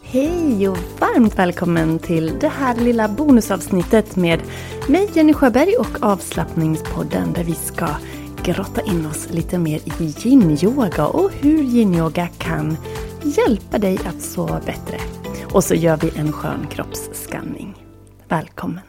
Hej och varmt välkommen till det här lilla bonusavsnittet med mig Jenny Sjöberg och avslappningspodden där vi ska grotta in oss lite mer i yin-yoga och hur yin-yoga kan hjälpa dig att sova bättre. Och så gör vi en skön kroppsskanning. Välkommen!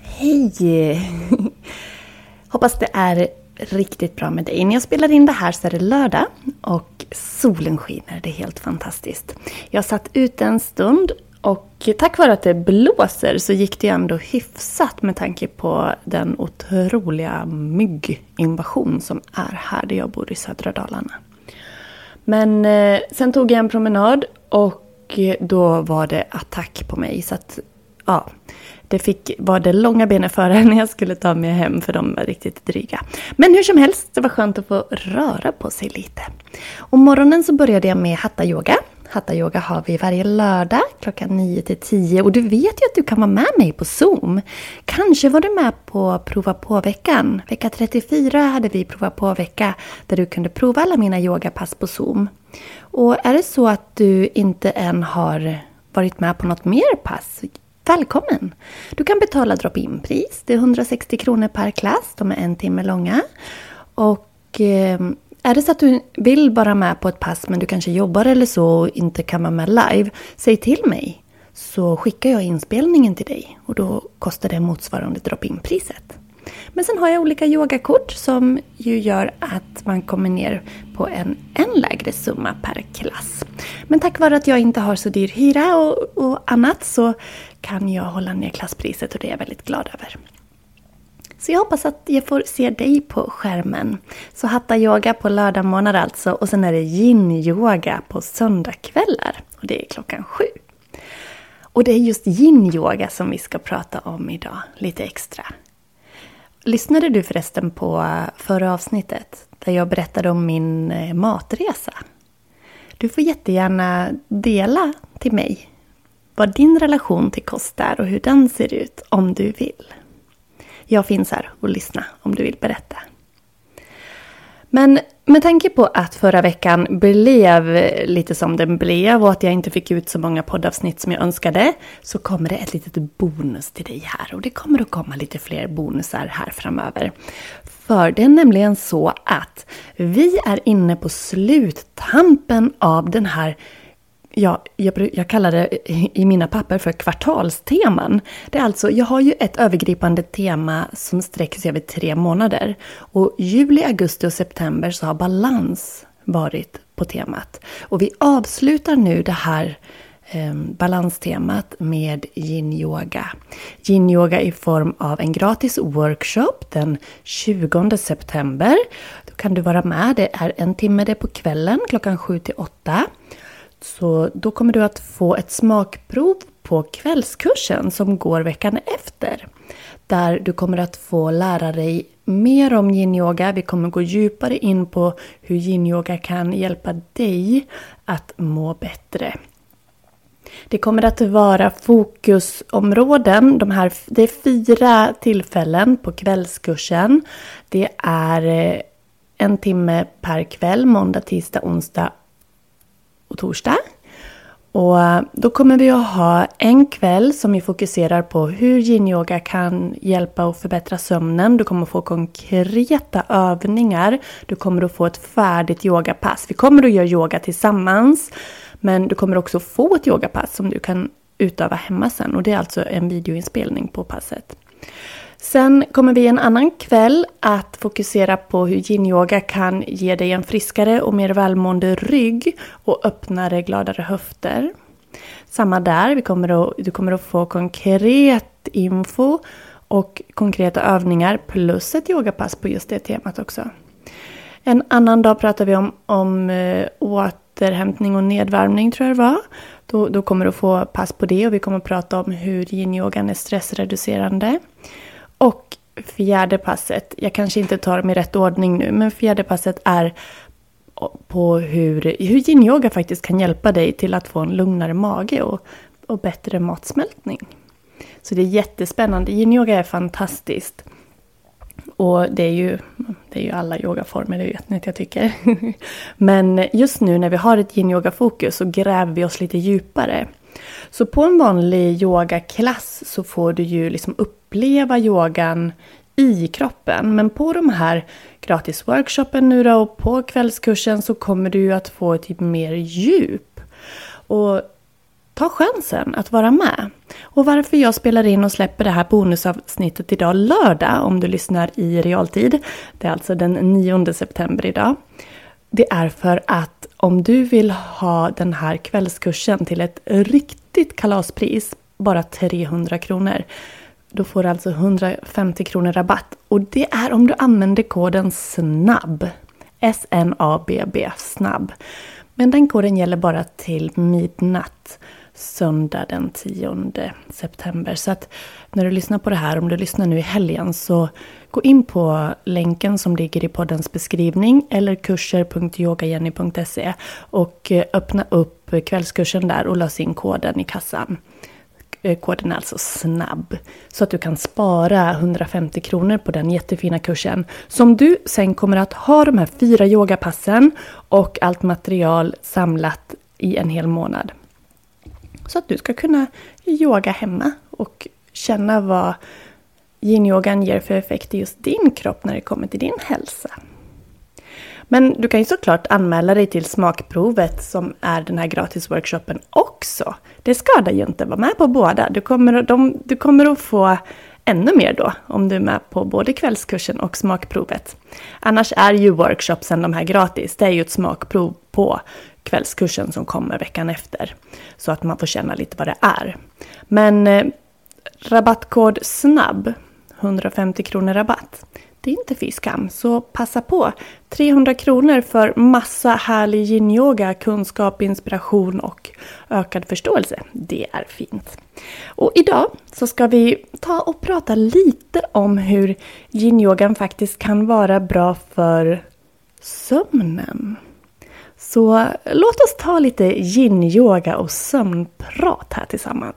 Hej! Hoppas det är riktigt bra med dig. När jag spelar in det här så är det lördag och solen skiner. Det är helt fantastiskt. Jag satt ute en stund och tack vare att det blåser så gick det ändå hyfsat med tanke på den otroliga mygginvasion som är här där jag bor i södra Dalarna. Men eh, sen tog jag en promenad och då var det attack på mig. Så att, ja, det fick vara det långa benet före när jag skulle ta mig hem för de var riktigt dryga. Men hur som helst, det var skönt att få röra på sig lite. Och morgonen så började jag med hatta-yoga. Hatta-yoga har vi varje lördag klockan 9 till 10 och du vet ju att du kan vara med mig på Zoom. Kanske var du med på prova på-veckan. Vecka 34 hade vi prova på-vecka där du kunde prova alla mina yogapass på Zoom. Och är det så att du inte än har varit med på något mer pass Välkommen! Du kan betala drop-in-pris. Det är 160 kronor per klass. De är en timme långa. Och eh, är det så att du vill vara med på ett pass men du kanske jobbar eller så och inte kan vara med live, säg till mig. Så skickar jag inspelningen till dig och då kostar det motsvarande drop-in-priset. Men sen har jag olika yogakort som ju gör att man kommer ner på en än lägre summa per klass. Men tack vare att jag inte har så dyr hyra och, och annat så kan jag hålla ner klasspriset och det är jag väldigt glad över. Så jag hoppas att jag får se dig på skärmen. Så hatta-yoga på lördagmorgnar alltså och sen är det yin-yoga på söndagkvällar. Och det är klockan sju. Och det är just yin-yoga som vi ska prata om idag, lite extra. Lyssnade du förresten på eh, förra avsnittet där jag berättade om min eh, matresa? Du får jättegärna dela till mig vad din relation till kost är och hur den ser ut om du vill. Jag finns här och lyssna om du vill berätta. Men med tanke på att förra veckan blev lite som den blev och att jag inte fick ut så många poddavsnitt som jag önskade så kommer det ett litet bonus till dig här och det kommer att komma lite fler bonusar här framöver. För det är nämligen så att vi är inne på sluttampen av den här Ja, jag, jag, kallar det i mina papper för kvartalsteman. Det är alltså, jag har ju ett övergripande tema som sträcker sig över tre månader. Och juli, augusti och september så har balans varit på temat. Och vi avslutar nu det här eh, balanstemat med yin-yoga. Yin-yoga i form av en gratis workshop den 20 september. Då kan du vara med. Det är en timme det på kvällen klockan 7 till 8. Så då kommer du att få ett smakprov på kvällskursen som går veckan efter. Där du kommer att få lära dig mer om yin-yoga. Vi kommer gå djupare in på hur yin-yoga kan hjälpa dig att må bättre. Det kommer att vara fokusområden. De här, det är fyra tillfällen på kvällskursen. Det är eh, en timme per kväll, måndag, tisdag, onsdag och torsdag. Och eh, då kommer vi att ha en kväll som vi fokuserar på hur yin-yoga kan hjälpa och förbättra sömnen. Du kommer att få konkreta övningar. Du kommer att få ett färdigt yogapass. Vi kommer att göra yoga tillsammans. Men du kommer också få ett yogapass som du kan utöva hemma sen. Och det är alltså en videoinspelning på passet. Sen kommer vi en annan kväll att fokusera på hur yin-yoga kan ge dig en friskare och mer välmående rygg och öppnare, gladare höfter. Samma där, vi kommer att, du kommer att få konkret info och konkreta övningar plus ett yogapass på just det temat också. En annan dag pratar vi om, om eh, återhämtning och nedvärmning tror jag det var. Då, då kommer du att få pass på det och vi kommer att prata om hur yin-yogan är stressreducerande. Och fjärde passet, jag kanske inte tar dem i rätt ordning nu, men fjärde passet är på hur, hur yin-yoga faktiskt kan hjälpa dig till att få en lugnare mage och, och bättre matsmältning. Så det är jättespännande. Yin-yoga är fantastiskt. Och det är ju, det är ju alla yogaformer, det vet ni att jag tycker. Men just nu när vi har ett yin-yoga-fokus så gräver vi oss lite djupare. Så på en vanlig yogaklass så får du ju liksom uppleva yogan i kroppen. Men på de här gratisworkshopen nu då och på kvällskursen så kommer du ju att få ett typ mer djup. Och ta chansen att vara med. Och varför jag spelar in och släpper det här bonusavsnittet idag lördag om du lyssnar i realtid. Det är alltså den 9 september idag. Det är för att om du vill ha den här kvällskursen till ett riktigt kalaspris, bara 300 kronor, då får du alltså 150 kronor rabatt. Och det är om du använder koden SNABB. S-N-A-B-B, snabb. Men den koden gäller bara till midnatt söndag den 10 september. Så att när du lyssnar på det här, om du lyssnar nu i helgen, så gå in på länken som ligger i poddens beskrivning eller kurser.yogajenny.se och eh, öppna upp kvällskursen där och lös in koden i kassan. Eh, koden är alltså snabb. Så att du kan spara 150 kronor på den jättefina kursen. Som du sen kommer att ha de här fyra yogapassen och allt material samlat i en hel månad. Så att du ska kunna yoga hemma och känna vad yin-yogan ger för effekt i just din kropp när det kommer till din hälsa. Men du kan ju såklart anmäla dig till smakprovet som är den här gratisworkshopen också. Det skadar ju inte att vara med på båda. Du kommer, de, du kommer att få ännu mer då om du är med på både kvällskursen och smakprovet. Annars är ju workshopsen de här gratis. Det är ju ett smakprov på kvällskursen som kommer veckan efter. Så att man får känna lite vad det är. Men eh, rabattkod SNABB, 150 kronor rabatt. Det är inte fy skam, så passa på! 300 kronor för massa härlig yin-yoga, kunskap, inspiration och ökad förståelse. Det är fint. Och idag så ska vi ta och prata lite om hur yin-yogan faktiskt kan vara bra för sömnen. Så låt oss ta lite yin-yoga och sömnprat här tillsammans.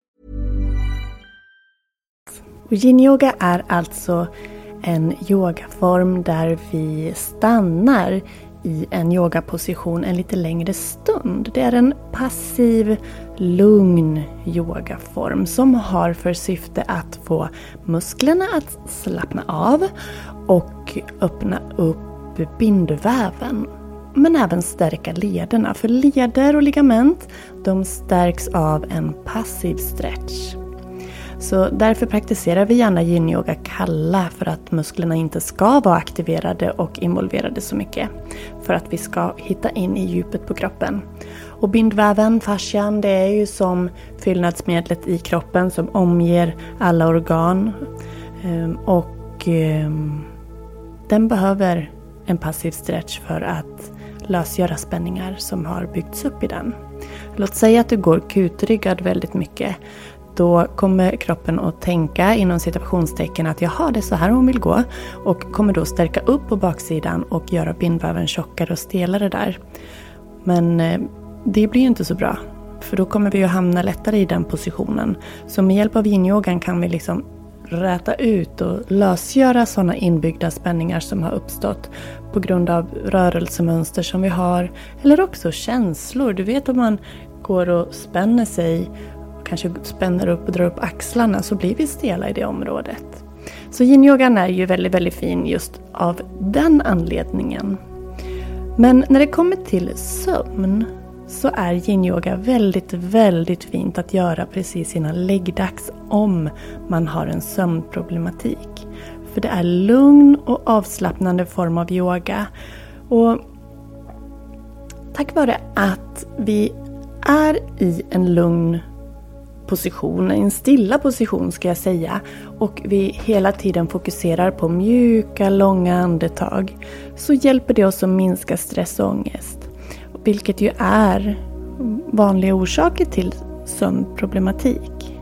Yin-yoga är alltså en yogaform där vi stannar i en yogaposition en lite längre stund. Det är en passiv, lugn yogaform som har för syfte att få musklerna att slappna av och öppna upp bindväven. Men även stärka lederna, för leder och ligament de stärks av en passiv stretch. Så därför praktiserar vi gärna yin-yoga kalla för att musklerna inte ska vara aktiverade och involverade så mycket. För att vi ska hitta in i djupet på kroppen. Och bindväven, fascian, det är ju som fyllnadsmedlet i kroppen som omger alla organ. Ehm, och ehm, den behöver en passiv stretch för att lösgöra spänningar som har byggts upp i den. Låt säga att du går kutryggad väldigt mycket. Då kommer kroppen att tänka inom citationstecken att jaha, det är så här hon vill gå. Och kommer då stärka upp på baksidan och göra bindväven tjockare och stelare där. Men eh, det blir ju inte så bra. För då kommer vi att hamna lättare i den positionen. Så med hjälp av yin kan vi liksom räta ut och lösgöra sådana inbyggda spänningar som har uppstått på grund av rörelsemönster som vi har. Eller också känslor. Du vet om man går och spänner sig, kanske spänner upp och drar upp axlarna så blir vi stela i det området. Så yin är ju väldigt, väldigt fin just av den anledningen. Men när det kommer till sömn så är yinyoga väldigt, väldigt fint att göra precis innan läggdags om man har en sömnproblematik. För det är lugn och avslappnande form av yoga. Och tack vare att vi är i en lugn position, en stilla position ska jag säga, och vi hela tiden fokuserar på mjuka, långa andetag, så hjälper det oss att minska stress och ångest. Vilket ju är vanliga orsaker till sömnproblematik.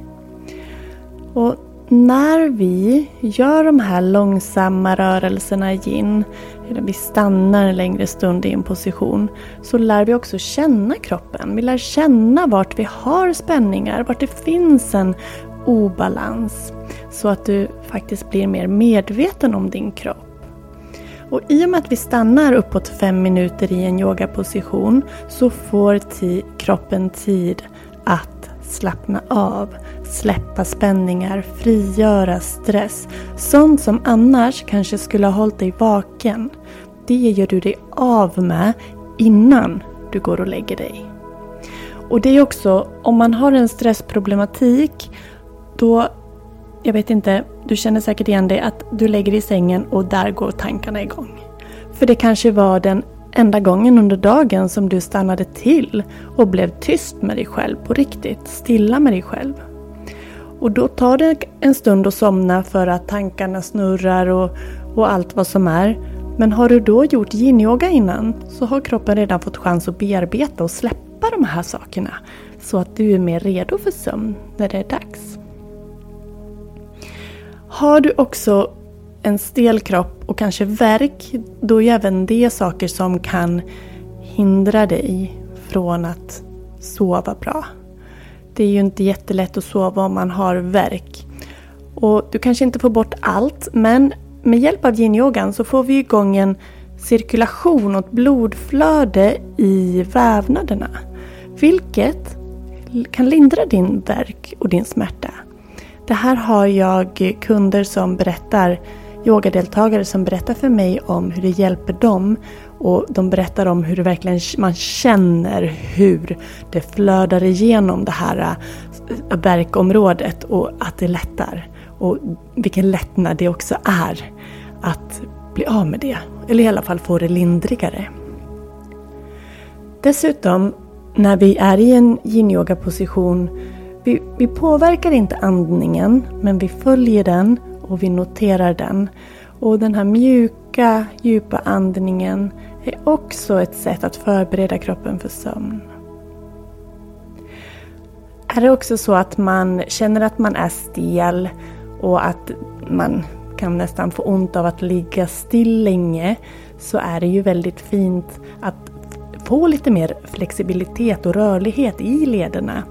Och när vi gör de här långsamma rörelserna i yin, eller vi stannar en längre stund i en position, så lär vi också känna kroppen. Vi lär känna vart vi har spänningar, vart det finns en obalans. Så att du faktiskt blir mer medveten om din kropp. Och i och med att vi stannar uppåt fem minuter i en yogaposition så får kroppen tid att slappna av, släppa spänningar, frigöra stress. Sånt som annars kanske skulle ha hållit dig vaken. Det gör du dig av med innan du går och lägger dig. Och det är också, om man har en stressproblematik, då jag vet inte, du känner säkert igen dig att du lägger dig i sängen och där går tankarna igång. För det kanske var den enda gången under dagen som du stannade till och blev tyst med dig själv på riktigt, stilla med dig själv. Och då tar det en stund att somna för att tankarna snurrar och, och allt vad som är. Men har du då gjort yin-yoga innan så har kroppen redan fått chans att bearbeta och släppa de här sakerna. Så att du är mer redo för sömn när det är dags. Har du också en stel kropp och kanske värk, då är även det saker som kan hindra dig från att sova bra. Det är ju inte jättelätt att sova om man har värk. Och du kanske inte får bort allt, men med hjälp av yin så får vi igång en cirkulation och ett blodflöde i vävnaderna. Vilket kan lindra din värk och din smärta. Det här har jag kunder som berättar, yogadeltagare som berättar för mig om hur det hjälper dem. Och de berättar om hur det verkligen man känner hur det flödar igenom det här äh, verkområdet och att det lättar. Och vilken lättnad det också är att bli av med det. Eller i alla fall få det lindrigare. Dessutom, när vi är i en yin position vi, vi påverkar inte andningen, men vi följer den och vi noterar den. Och den här mjuka, djupa andningen är också ett sätt att förbereda kroppen för sömn. Är det också så att man känner att man är stel och att man kan nästan få ont av att ligga still länge så är det ju väldigt fint att få lite mer flexibilitet och rörlighet i lederna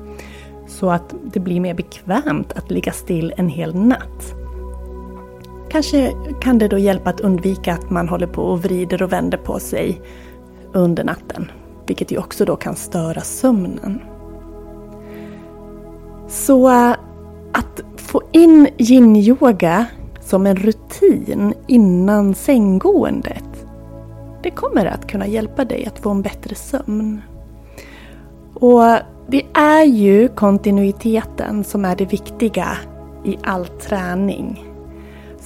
så att det blir mer bekvämt att ligga still en hel natt. Kanske kan det då hjälpa att undvika att man håller på och vrider och vänder på sig under natten, vilket ju också då kan störa sömnen. Så eh, att få in yin-yoga som en rutin innan sänggåendet. Det kommer att kunna hjälpa dig att få en bättre sömn. Och det är ju kontinuiteten som är det viktiga i all träning.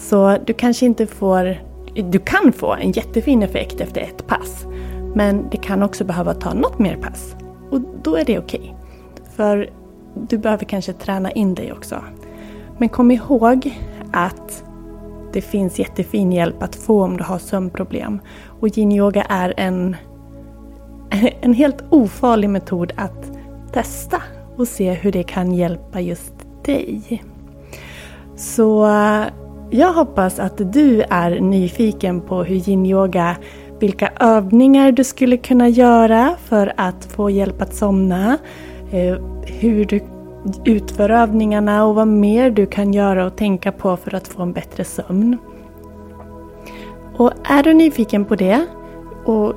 Så du kanske inte får... Du kan få en jättefin effekt efter ett pass. Men det kan också behöva ta något mer pass. Och då är det okej. Okay. För du behöver kanske träna in dig också. Men kom ihåg att det finns jättefin hjälp att få om du har sömnproblem. Och yin-yoga är en, en helt ofarlig metod att testa och se hur det kan hjälpa just dig. Så jag hoppas att du är nyfiken på hur yin-yoga, vilka övningar du skulle kunna göra för att få hjälp att somna, eh, hur du utför övningarna och vad mer du kan göra och tänka på för att få en bättre sömn. Och är du nyfiken på det och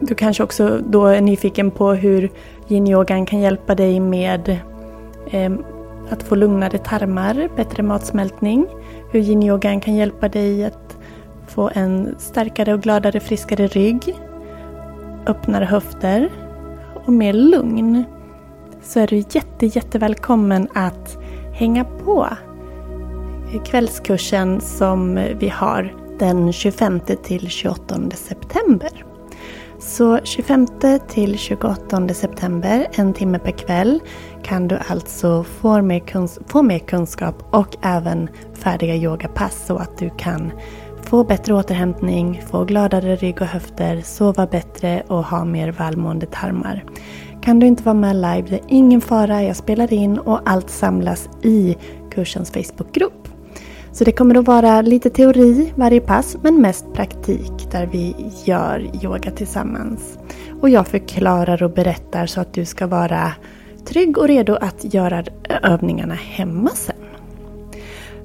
du kanske också då är nyfiken på hur yin-yogan kan hjälpa dig med eh, att få lugnare tarmar, bättre matsmältning. Hur yin-yogan kan hjälpa dig att få en starkare och gladare, friskare rygg. Öppnare höfter och mer lugn. Så är du jätte, jättevälkommen att hänga på kvällskursen som vi har den 25 till 28 september. Så 25 till 28 september, en timme per kväll, kan du alltså få mer, kunsk få mer kunskap och även färdiga yogapass så att du kan få bättre återhämtning, få gladare rygg och höfter, sova bättre och ha mer välmående tarmar. Kan du inte vara med live, det är ingen fara. Jag spelar in och allt samlas i kursens Facebookgrupp. Så det kommer att vara lite teori varje pass men mest praktik där vi gör yoga tillsammans. Och jag förklarar och berättar så att du ska vara trygg och redo att göra övningarna hemma sen.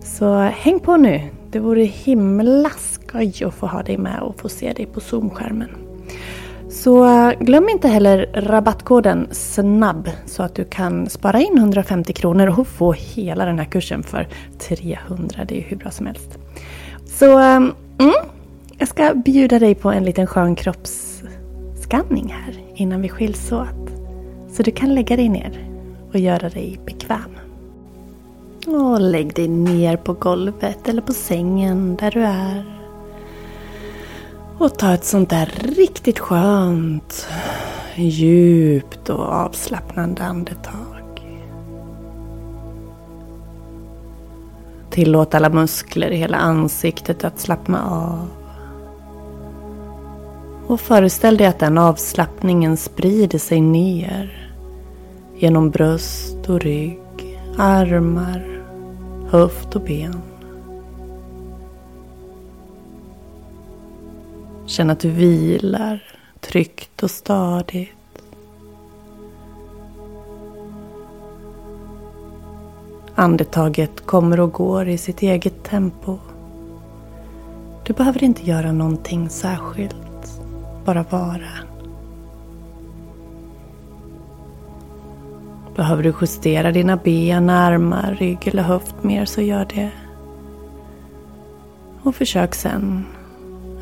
Så häng på nu! Det vore himla skoj att få ha dig med och få se dig på Zoom-skärmen. Så eh, glöm inte heller rabattkoden SNABB så att du kan spara in 150 kronor och få hela den här kursen för 300. Det är ju hur bra som helst. Så ehm, mm, jag ska bjuda dig på en liten skön kroppsskanning här innan vi skiljs åt. Så du kan lägga dig ner och göra dig bekväm. Och lägg dig ner på golvet eller på sängen där du är. Och ta ett sånt där riktigt skönt, djupt och avslappnande andetag. Tillåt alla muskler i hela ansiktet att slappna av. Och föreställ dig att den avslappningen sprider sig ner genom bröst och rygg, armar, höft och ben. Känn att du vilar tryggt och stadigt. Andetaget kommer och går i sitt eget tempo. Du behöver inte göra någonting särskilt. Bara vara. Behöver du justera dina ben, armar, rygg eller höft mer så gör det. Och försök sen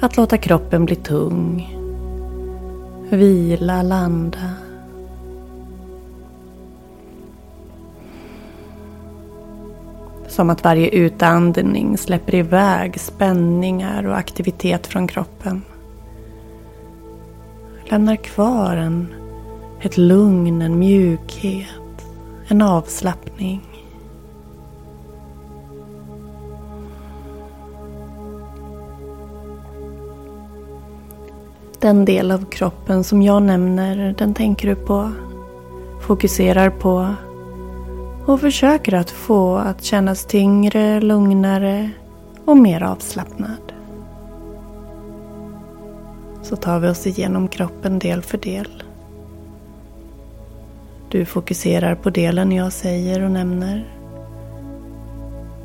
att låta kroppen bli tung. Vila, landa. Som att varje utandning släpper iväg spänningar och aktivitet från kroppen. Lämnar kvar en, ett lugn, en mjukhet, en avslappning. Den del av kroppen som jag nämner, den tänker du på, fokuserar på och försöker att få att kännas tyngre, lugnare och mer avslappnad. Så tar vi oss igenom kroppen del för del. Du fokuserar på delen jag säger och nämner.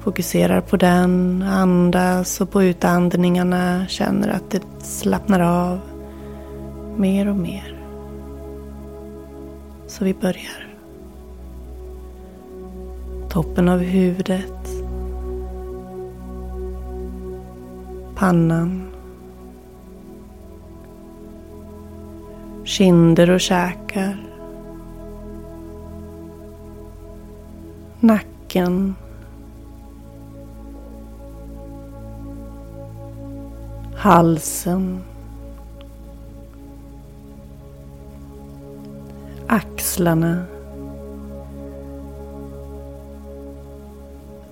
Fokuserar på den, andas och på utandningarna känner att det slappnar av mer och mer. Så vi börjar. Toppen av huvudet. Pannan. Kinder och käkar. Nacken. Halsen. Axlarna.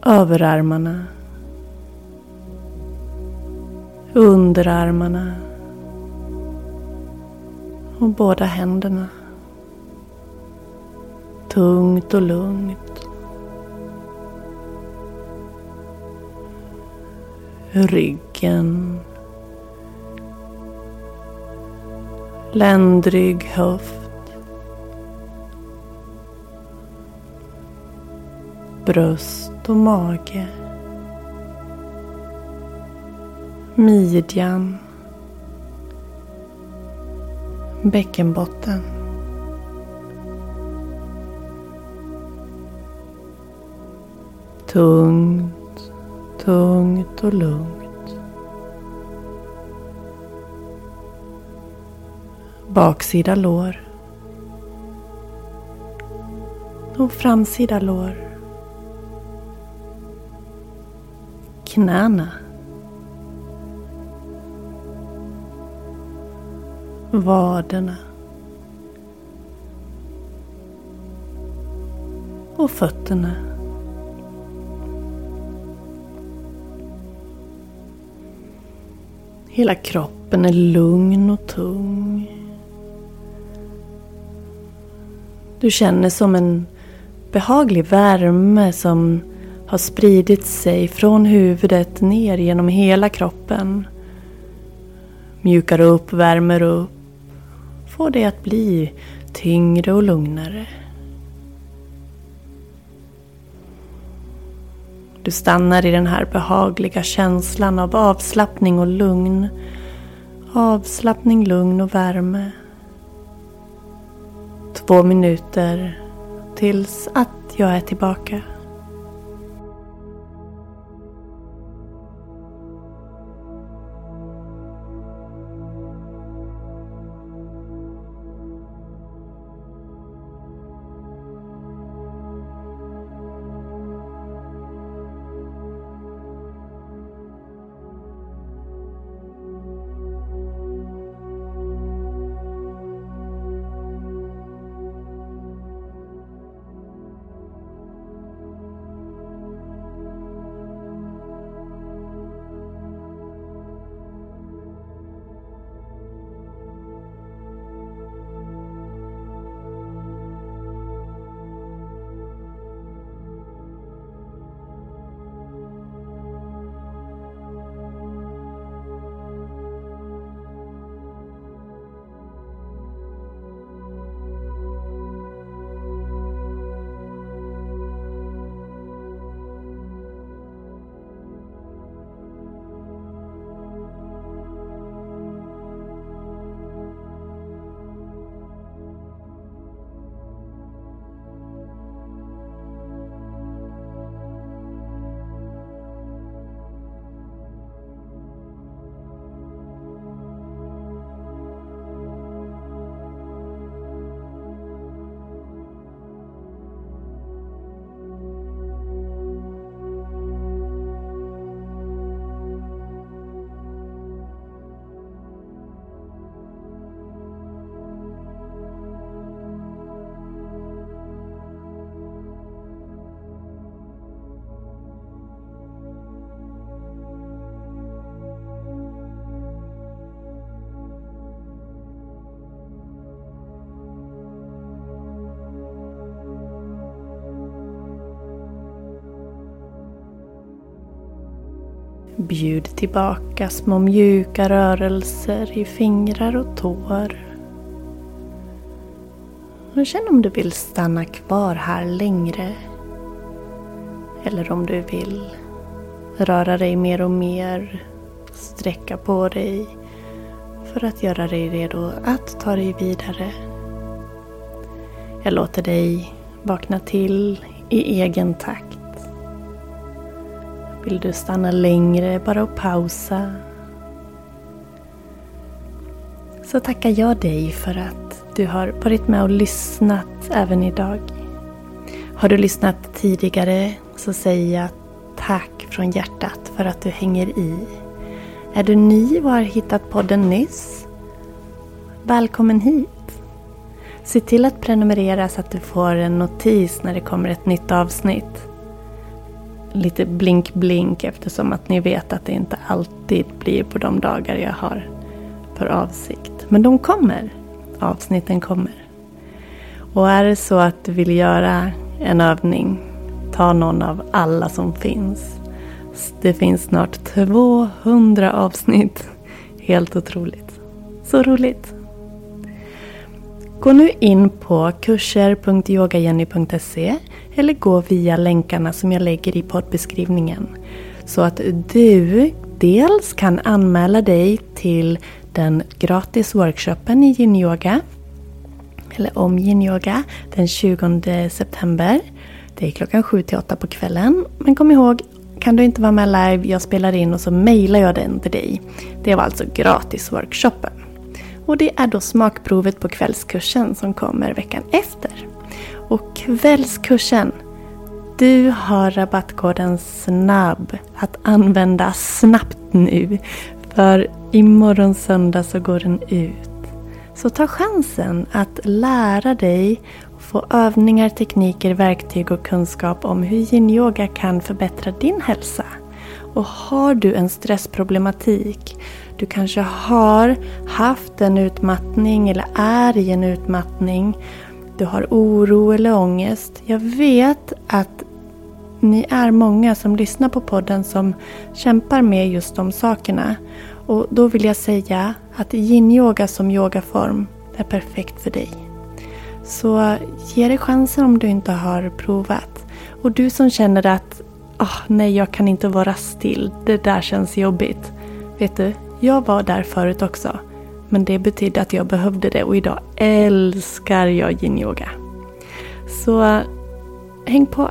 Överarmarna. Underarmarna. Och båda händerna. Tungt och lugnt. Ryggen. Ländrygg, höft. Bröst och mage. Midjan. Bäckenbotten. Tungt, tungt och lugnt. Baksida lår. Och framsida lår. Knäna. Vaderna. Och fötterna. Hela kroppen är lugn och tung. Du känner som en behaglig värme som har spridit sig från huvudet ner genom hela kroppen. Mjukar upp, värmer upp. Får det att bli tyngre och lugnare. Du stannar i den här behagliga känslan av avslappning och lugn. Avslappning, lugn och värme. Två minuter tills att jag är tillbaka. Bjud tillbaka små mjuka rörelser i fingrar och tår. Och känn om du vill stanna kvar här längre. Eller om du vill röra dig mer och mer, sträcka på dig för att göra dig redo att ta dig vidare. Jag låter dig vakna till i egen takt. Vill du stanna längre, bara och pausa. Så tackar jag dig för att du har varit med och lyssnat även idag. Har du lyssnat tidigare så säger jag tack från hjärtat för att du hänger i. Är du ny och har hittat podden nyss? Välkommen hit! Se till att prenumerera så att du får en notis när det kommer ett nytt avsnitt. Lite blink-blink eftersom att ni vet att det inte alltid blir på de dagar jag har för avsikt. Men de kommer. Avsnitten kommer. Och är det så att du vill göra en övning, ta någon av alla som finns. Det finns snart 200 avsnitt. Helt otroligt. Så roligt. Gå nu in på kurser.yogajenny.se eller gå via länkarna som jag lägger i poddbeskrivningen. Så att du dels kan anmäla dig till den gratis workshopen i yin-yoga eller om yin-yoga den 20 september. Det är klockan 7 till 8 på kvällen. Men kom ihåg, kan du inte vara med live, jag spelar in och så mejlar jag den till dig. Det var alltså gratis workshopen. Och det är då smakprovet på kvällskursen som kommer veckan efter. Och kvällskursen, du har rabattkoden SNABB att använda snabbt nu. För imorgon söndag så går den ut. Så ta chansen att lära dig och få övningar, tekniker, verktyg och kunskap om hur yin-yoga kan förbättra din hälsa. Och har du en stressproblematik, du kanske har haft en utmattning eller är i en utmattning, du har oro eller ångest. Jag vet att ni är många som lyssnar på podden som kämpar med just de sakerna. Och då vill jag säga att yin-yoga som yogaform är perfekt för dig. Så ge det chansen om du inte har provat. Och du som känner att oh, nej, jag kan inte vara still, det där känns jobbigt. Vet du, jag var där förut också. Men det betydde att jag behövde det och idag älskar jag yin-yoga. Så häng på!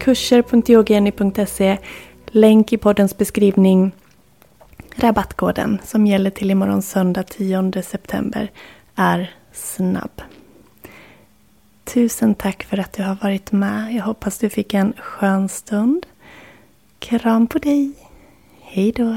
Kurser.yogajenny.se Länk i poddens beskrivning Rabattkoden som gäller till imorgon söndag 10 september är snabb. Tusen tack för att du har varit med. Jag hoppas du fick en skön stund. Kram på dig. Hej då.